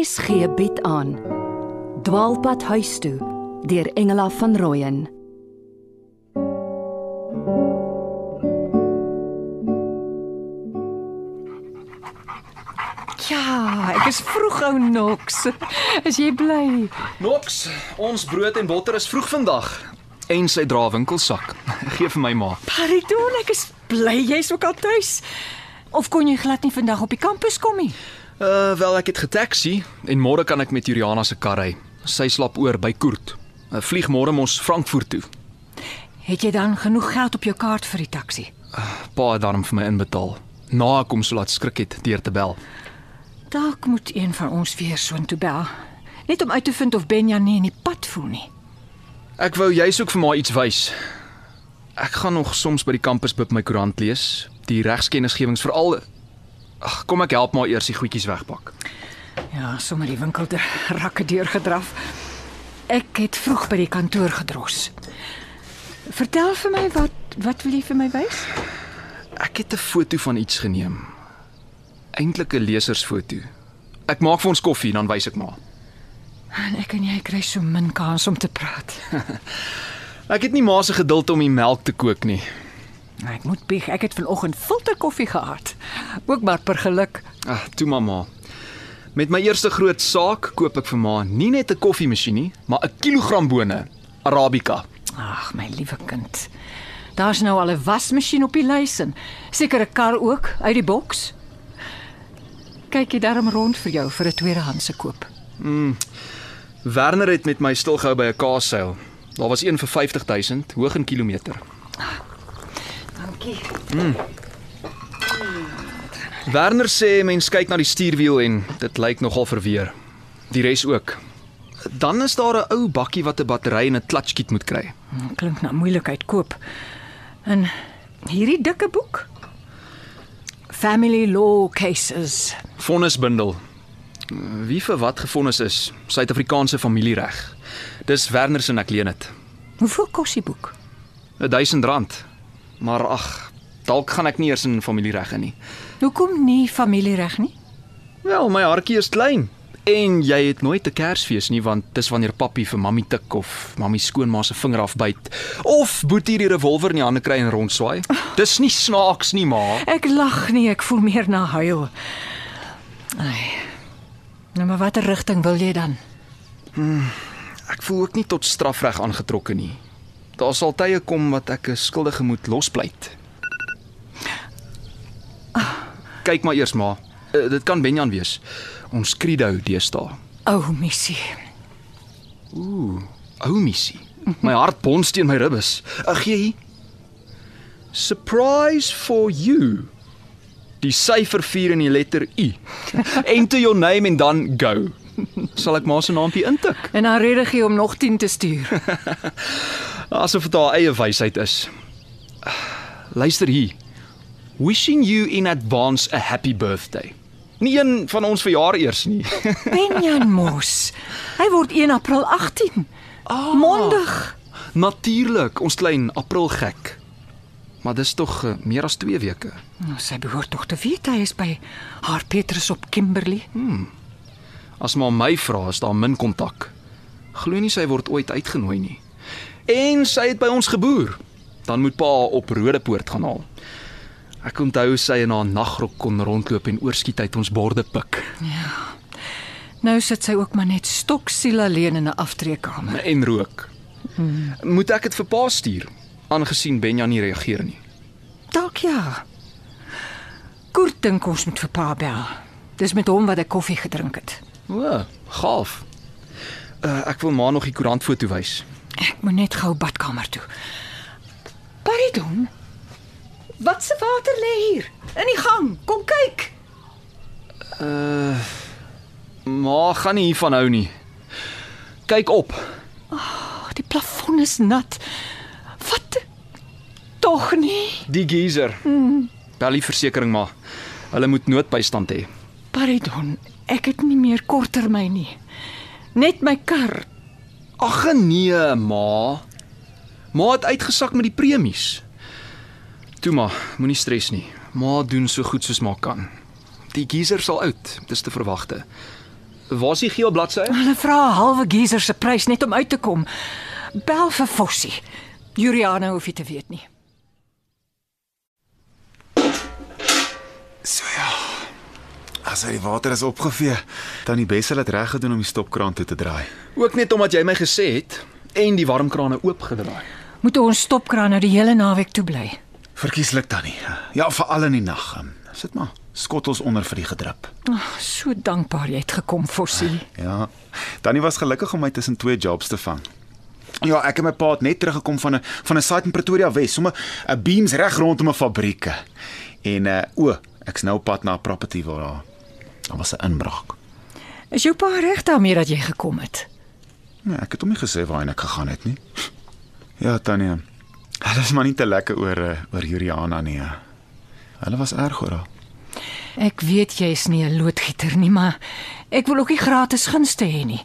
RSG bied aan Dwaalpad huis toe deur Engela van Rooyen Ja, ek is vroeg ou Nox. Is jy bly? Nox, ons brood en botter is vroeg vandag en sy dra winkelsak. Geef vir my ma. Pardon, ek is bly jy's ook al tuis. Of kon jy glad nie vandag op die kampus kom nie? Uh wel ek het getaxi en môre kan ek met Juliana se kar ry. Sy slaap oor by Koert. Uh, vlieg môre mos Frankfurt toe. Het jy dan genoeg geld op jou kaart vir die taxi? Pa het daarom vir my inbetaal. Na ek hom so laat skrik het deur te bel. Dalk moet een van ons weer soontoe bel. Net om uit te vind of Benja nie in die pad voel nie. Ek wou jy's ook vir my iets wys. Ek gaan nog soms by die kampus bib my koerant lees, die regskennisgewings veral Ag, kom ek help maar eers die goedjies wegpak. Ja, sommer die winkel te rakke deurgedraf. Ek het vroeg by die kantoor gedros. Vertel vir my wat wat wil jy vir my wys? Ek het 'n foto van iets geneem. Eintlik 'n lesersfoto. Ek maak vir ons koffie dan wys ek maar. En ek en jy kry so min kans om te praat. Ek het nie ma se geduld om die melk te kook nie. Ek moet bieg, ek het vanoggend filterkoffie gehad. Ook maar per geluk. Ag, toe mamma. Met my eerste groot saak koop ek vir ma nie net 'n koffiemasjien nie, maar 'n kilogram bone, Arabica. Ag, my liewe kind. Daar's nou al 'n wasmasjien op die lys en seker 'n kar ook uit die boks. Kyk jy daarom rond vir jou vir 'n tweedehandse koop. Werner het met my stilgehou by 'n kaasseil. Daar was een vir 50000, hoog in kilometer. Dankie. Werner sê mens kyk na die stuurwiel en dit lyk nogal verweer. Die res ook. Dan is daar 'n ou bakkie wat 'n battery en 'n klatskiet moet kry. Klink na moeilikheid koop. En hierdie dikke boek. Family Law Cases. Vonnisbundel. Wie vir wat gefonnis is, Suid-Afrikaanse familiereg. Dis Werner se en ek leen dit. Hoeveel kos die boek? R1000. Maar ag, dalk gaan ek nie eers in familiereg in nie. Hoekom nie familiereg nie? Wel, my hartjie is klein. En jy het nooit 'n Kersfees nie want dis wanneer pappie vir mammie tik of mammie skoonma se vinger afbyt of boetie die revolver in die hande kry en rondswaai. Dis nie snaaks nie, ma. Ek lag nie, ek voel meer na huil. Ai. Nou maar watter rigting wil jy dan? Ek voel ook nie tot strafreg aangetrokke nie. Daar sal tye kom wat ek 'n skuldige moet lospleit. Kyk maar eers maar. Uh, dit kan Benjan wees. Ons credo deesdae. O, oh, missie. Ou missie. My hart bons teen my ribbes. Ag gee hier. Surprise for you. Die syfer 4 in die letter U. Enter your name en dan go. Sal ek maar se naampie intik? En dan redig jy om nog 10 te stuur. Asof dit haar eie wysheid is. Luister hier. Wishing you in advance a happy birthday. Nie een van ons verjaar eers nie. Benjan Mos. Hy word 1 April 18. Ah. Mondig. Natuurlik, ons klein April gek. Maar dis tog uh, meer as 2 weke. Nou, sy behoort tog te weet hy is by haar Petrus op Kimberley. As maar my vra is daar min kontak. Glo nie sy word ooit uitgenooi nie. En sy het by ons geboer. Dan moet pa op Rodepoort gaan haal. Ek onthou sy in haar nagrok kon rondloop en oorskiet uit ons borde pik. Nou sit sy ook maar net stoksiel alleen in 'n aftreekamer. en rook. Hmm. Moet ek dit vir pa stuur aangesien Benja nie reageer nie. Dalk ja. Kurt dink ons moet vir pa bel. Dis met hom wat ek koffie gedrink het. O, gaaf. Uh, ek wil maar nog die koerantfoto wys. Ek moet net gou badkamer toe. Pardon. Wat se water lê hier? In die gang. Kom kyk. Maar gaan nie hiervan hou nie. Kyk op. Oh, die plafon is nat. Wat? Tog nie. Die geyser. Hmm. Bel die versekerings maar. Hulle moet noodbystand hê. Pardon. Ek het nie meer korttermyn nie. Net my kar. Ag nee, ma. Ma het uitgesak met die premies. Toe maar, moenie stres nie. Ma doen so goed soos maar kan. Die geyser sal oud, dis te verwagte. Waar's die geel bladsy? Hulle vra 'n halwe geyser se prys net om uit te kom. Bel vir Fossie. Juliana hoef nie te weet nie. As hy die water is opgevee, dan die beste het reg gedoen om die stopkraan toe te draai. Ook net omdat jy my gesê het en die warmkrane oopgedraai. Moet ons stopkraan nou die hele naweek toe bly. Verkieslik dan nie. Ja, veral in die nag. Ehm, Sit maar. Skottels onder vir die gedrup. Oh, so dankbaar jy het gekom, Fossie. Ja. Tannie was gelukkig om my tussen twee jobs te vang. Ja, ek en my pa het net teruggekom van 'n van 'n site in Pretoria Wes, sommer 'n beams reg rondom 'n fabrieke. En uh o, ek's nou op pad na 'n property waar daar daar was 'n inbraak. Is jou pa reg daarmee dat jy gekom het? Nee, ek het hom nie gesê waarheen ek gegaan het nie. Ja, Tannie. Hulle is maar nie te lekker oor uh, oor Juliana nie. eh. Hulle was erg oor haar. Ek weet jy is nie 'n loodgieter nie, maar ek wil ook nie gratis gunste hê nie.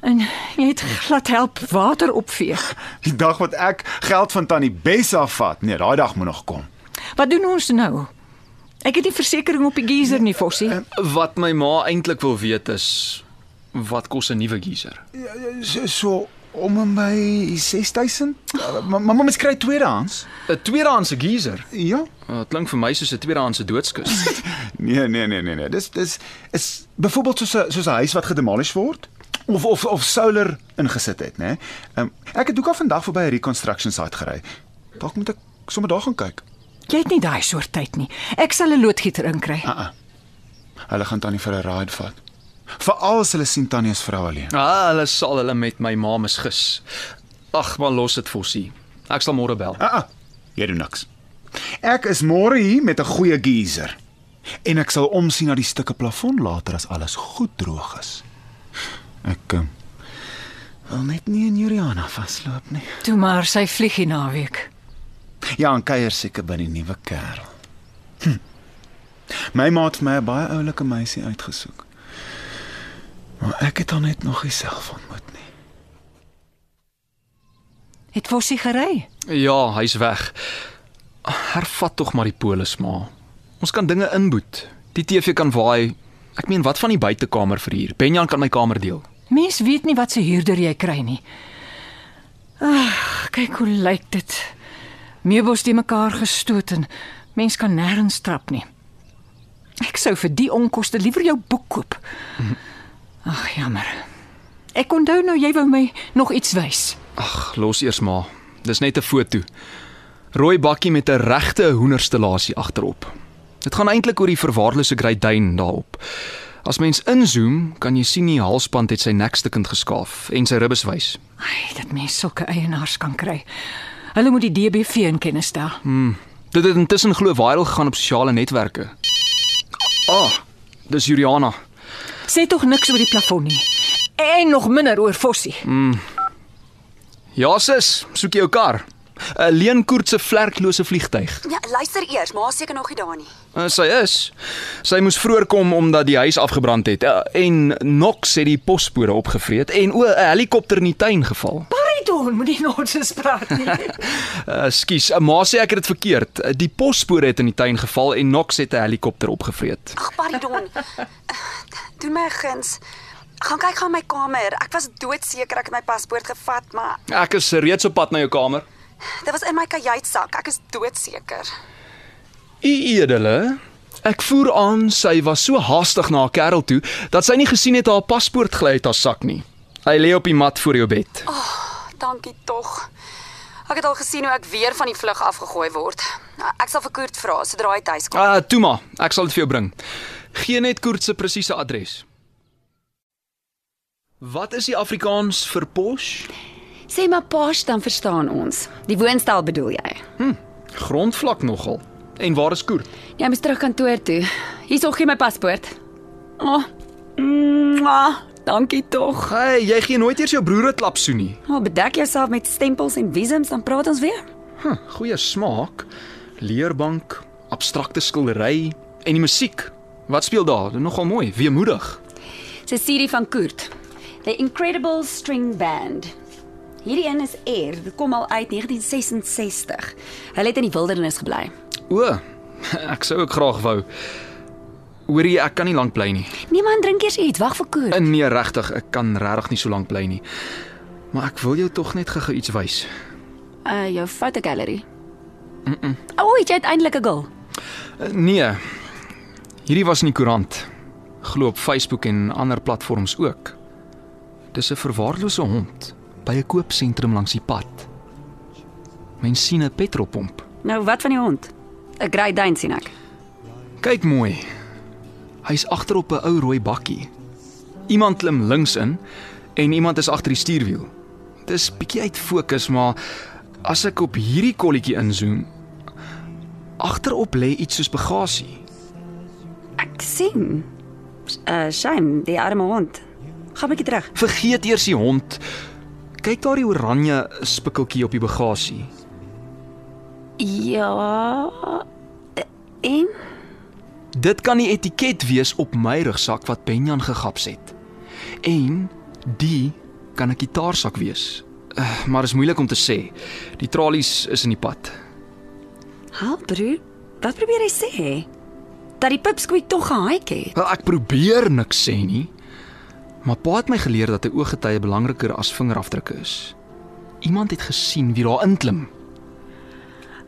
En jy het glad help water opvee. Die dag wat ek geld van Tannie Bess afvat, nee, daai dag moet nog kom. Wat doen ons nou? Ek het nie versekerings op die geyser nie, Fossie. Wat my ma eintlik wil weet is wat kos 'n nuwe geyser? So, so om en by 6000. Maar mamma mens kry tweedehands. 'n Tweedehandse geyser. Ja. Dit klink vir my soos 'n tweedehandse doodskus. Nee, nee, nee, nee, nee. Dis dis is byvoorbeeld soos 'n soos 'n huis wat gedemolish word of of of solar ingesit het, né? Um, ek het ook al vandag verby 'n reconstruction site gery. Dalk moet ek sommer daar gaan kyk. Jy het nie daai soort tyd nie. Ek sal 'n loodgieter inkry. Ah. ah. Hulle gaan tannie vir 'n ride vat. Veral as hulle sien tannie is vrou alleen. ah, hulle sal hulle met my ma misgis. Ag, maar los dit Fossie. Ek sal môre bel. Ah, ah. Jy doen niks. Ek is môre hier met 'n goeie geyser. En ek sal omsien na die stukke plafon later as alles goed droog is. Ek um, wil net nie in Juliana vasloop nie. Toe maar sy vlieg hier naweek. Ja, en kuier seker by die nuwe kerel. Hm. My ma het vir my 'n baie oulike meisie uitgesoek. Maar ek het haar net nog nie self ontmoet nie. Het Fossie gery? Ja, hy's weg. Hervat tog maar die polis ma. Ons kan dinge inboet. Die TV kan waai. Ek meen wat van die buitekamer verhuur? Benjan kan my kamer deel. Mens weet nie wat se huurder jy kry nie. Ag, kyk hoe lyk dit. Meubels die mekaar gestoot en mens kan nêrens trap nie. Ek sou vir die onkoste liewer jou boek koop. Ag, jammer. Ek onthou nou jy wou my nog iets wys. Ag, los eers maar. Dis net 'n foto. Rooi bakkie met 'n regte hoenderstellasie agterop. Dit gaan eintlik oor die verwaarlose Great Dane daarop. As mens inzoom, kan jy sien die halsband het sy nekstukkend geskaaf en sy ribbes wys. Ai, dat mens sulke eienaars kan kry. Hulle moet die DBV in kennis stel. Dit het intussen glo viral gegaan op sosiale netwerke. Ah, dis Juliana. Sê tog niks oor die plafon nie. En nog minder oor Fossie. Ja sis, soek jy jou kar. 'n Leen Koert se vlerklose vliegtyg. Ja, luister eers, maar seker nog nie daar nie. Uh, sy is. Sy moes vroeër kom omdat die huis afgebrand het uh, en Knox het die posspore opgevreet en o, 'n helikopter in die tuin geval. Pardon, moenie nonsens praat nie. Uh, Skus, uh, ma sê ek het dit verkeerd. Uh, die posspore het in die tuin geval en Knox het 'n helikopter opgevreet. Ag, pardon. Doen my guns. Gaan kyk gaan my kamer. Ek was doodseker ek het my paspoort gevat, maar Ek is reeds op pad na jou kamer. dit was in my kajuitsak. Ek is doodseker. U edele, ek voer aan sy was so haastig na haar kerel toe dat sy nie gesien het haar paspoort gly uit haar sak nie. Hy lê op die mat voor jou bed. Dankie tog. Ek het al gesien hoe ek weer van die vlug afgegooi word. Ek sal vir Koert vra sodra hy tuis kom. Ah, toe maar, ek sal dit vir jou bring. Gee net Koert se presiese adres. Wat is die Afrikaans vir pos? Sê maar Paas dan verstaan ons. Die woonstel bedoel jy? Grondvlak nogal. En waar is Koert? Jy moet terug kantoor toe. Hier's ook my paspoort. Oh. Mwah, dankie tog. Hey, jy gee nooit eers jou broer 'n klap soen nie. Oh, bedek jouself met stempels en visums dan praat ons weer. Huh, goeie smaak. Leerbank, abstrakte skildery en die musiek. Wat speel daar? Dit nogal mooi, weemoedig. Dis 'n serie van Koert. The Incredible String Band. Hierdie een is Air. Dit kom al uit 1966. Hulle het in die wildernis gebly. O, ek sou ook graag wou. Hoorie, ek kan nie lank bly nie. Nee man, drink eers iets. Wag vir Koert. En nee, regtig, ek kan regtig nie so lank bly nie. Maar ek wil jou tog net gou iets wys. Uh jou fotogallery. Mm. -mm. O, oh, jy het eintlik 'n girl. Uh, nee. Hierdie was in die koerant. Glo op Facebook en ander platforms ook. Dis 'n verwaarlose hond by 'n koopsentrum langs die pad. Mens sien 'n petrolpomp. Nou wat van die hond? 'n Great Dane sien ek. Kyk mooi. Hy's agter op 'n ou rooi bakkie. Iemand klim links in en iemand is agter die stuurwiel. Dit is bietjie uit fokus, maar as ek op hierdie kolletjie inzoom, agterop lê iets soos bagasie. Ek sien. Uh shame, die arme hond. Gaan bietjie terug. Vergeet eers die hond. Kyk daar die oranje spikkeltjie op die bagasie. Ja. En Dit kan die etiket wees op my rugsak wat Benjan gegaps het. En die kan 'n gitaarsak wees. Uh, maar is moeilik om te sê. Die tralies is in die pad. Haal broer, wat probeer jy sê? Dat die pipsqueak tog gehike het. Wel ek probeer niks sê nie. Maar pa het my geleer dat 'n ooggetuie belangriker as vingerafdrukke is. Iemand het gesien wie daar inklim.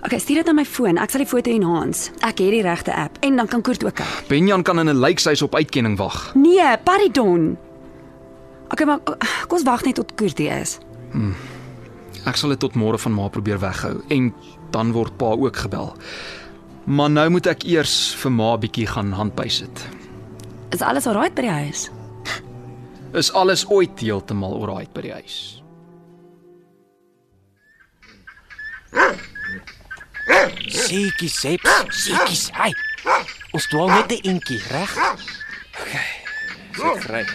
Okay, stuur dit na my foon. Ek sal die foto enhance. Ek het die regte app en dan kan Koert ook kyk. Benjan kan in 'n lijkhuis op uitkenning wag. Nee, pardon. Okay, maar kom ons wag net tot Koert hier is. Ek sal dit tot môre van ma probeer weghou en dan word pa ook gebel. Maar nou moet ek eers vir ma bietjie gaan handbysit. Is alles alright by die huis? Is alles ooit heeltemal oral by die huis? Seetjie seps, seetjies. Hy. Ons dwaal net 'n entjie, reg? Okay.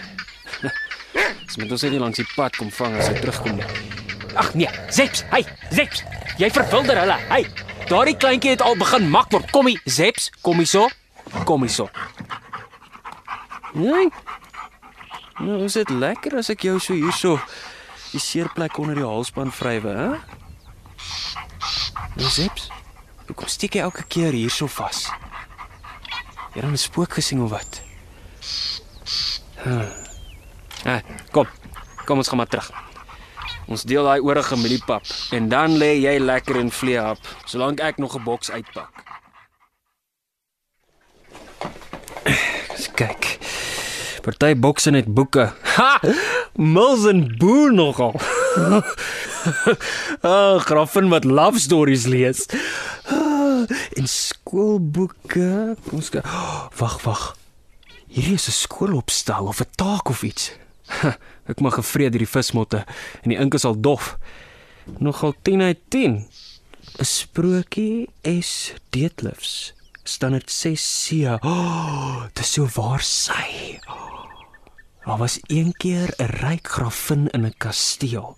Dis moet ons net nie langs die pad kom vang as hy terugkom. Ag nee, Zeps, hy, Zeps. Jy verwilder hulle. Hy. Daardie kleintjie het al begin mak word. Kom hier, Zeps, kom hier so. Kom hier so. Nee. Nou, is dit lekker as ek jou so hierso die seerplek onder die halsband vrywe, hè? Nou, Zeps. Hoekom steek jy elke keer hierso vas? Jy het 'n spook gesien of wat? Huh. Ah, kom. Kom ons gaan maar terug. Ons deel daai oorige mieliepap en dan lê jy lekker in vleehap solank ek nog 'n boks uitpak. Eens kyk. Party bokse net boeke. Ha! Mills en Boer nogal. Ah, graffin wat love stories lees. En skoolboeke. Kom ons kyk. Wag, wag. Hierdie is 'n skoolopstel of 'n taak of iets. Ek mag gevreed hierdie vismotte en die ink is al dof. Nogal 10 uit 10. 'n Sprokie S Deetlifs. Standaard 6C. Oh, dis so waar sy. Daar was een keer 'n ryk grafin in 'n kasteel.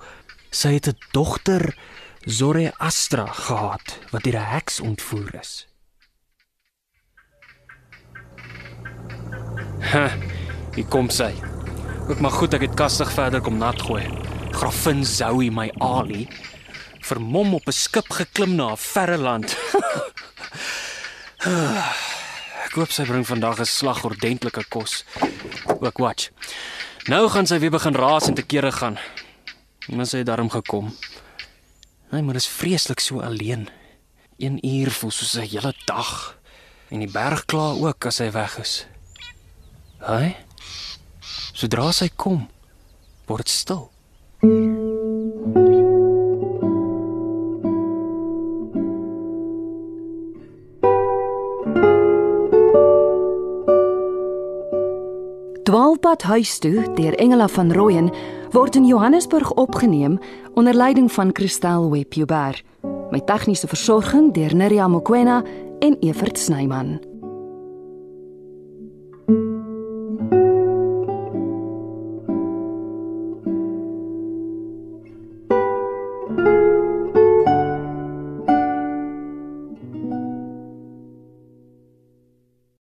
Sy het 'n dogter Zoroastra gehad wat deur 'n heks ontvoer is. Ha, hier kom sy. Ook maar goed ek het kastig verder kom nat gooi. Grafin Zoe my Ali vermom op 'n skip geklim na 'n verre land. ek hoop sy bring vandag 'n slag ordentlike kos. Ook watch. Nou gaan sy weer begin raas en te kere gaan. Sy het daarom gekom. Nee, maar dis vreeslik so alleen. 1 uur voel soos 'n hele dag. En die berg kla ook as hy weg is. Hy? Sodra sy kom, word dit stil. Dwaalpad huis toe deur Engela van Rooyen word in Johannesburg opgeneem onder leiding van Christel Webjuber met tegniese versorging deur Neriya Mkwena en Evert Snyman.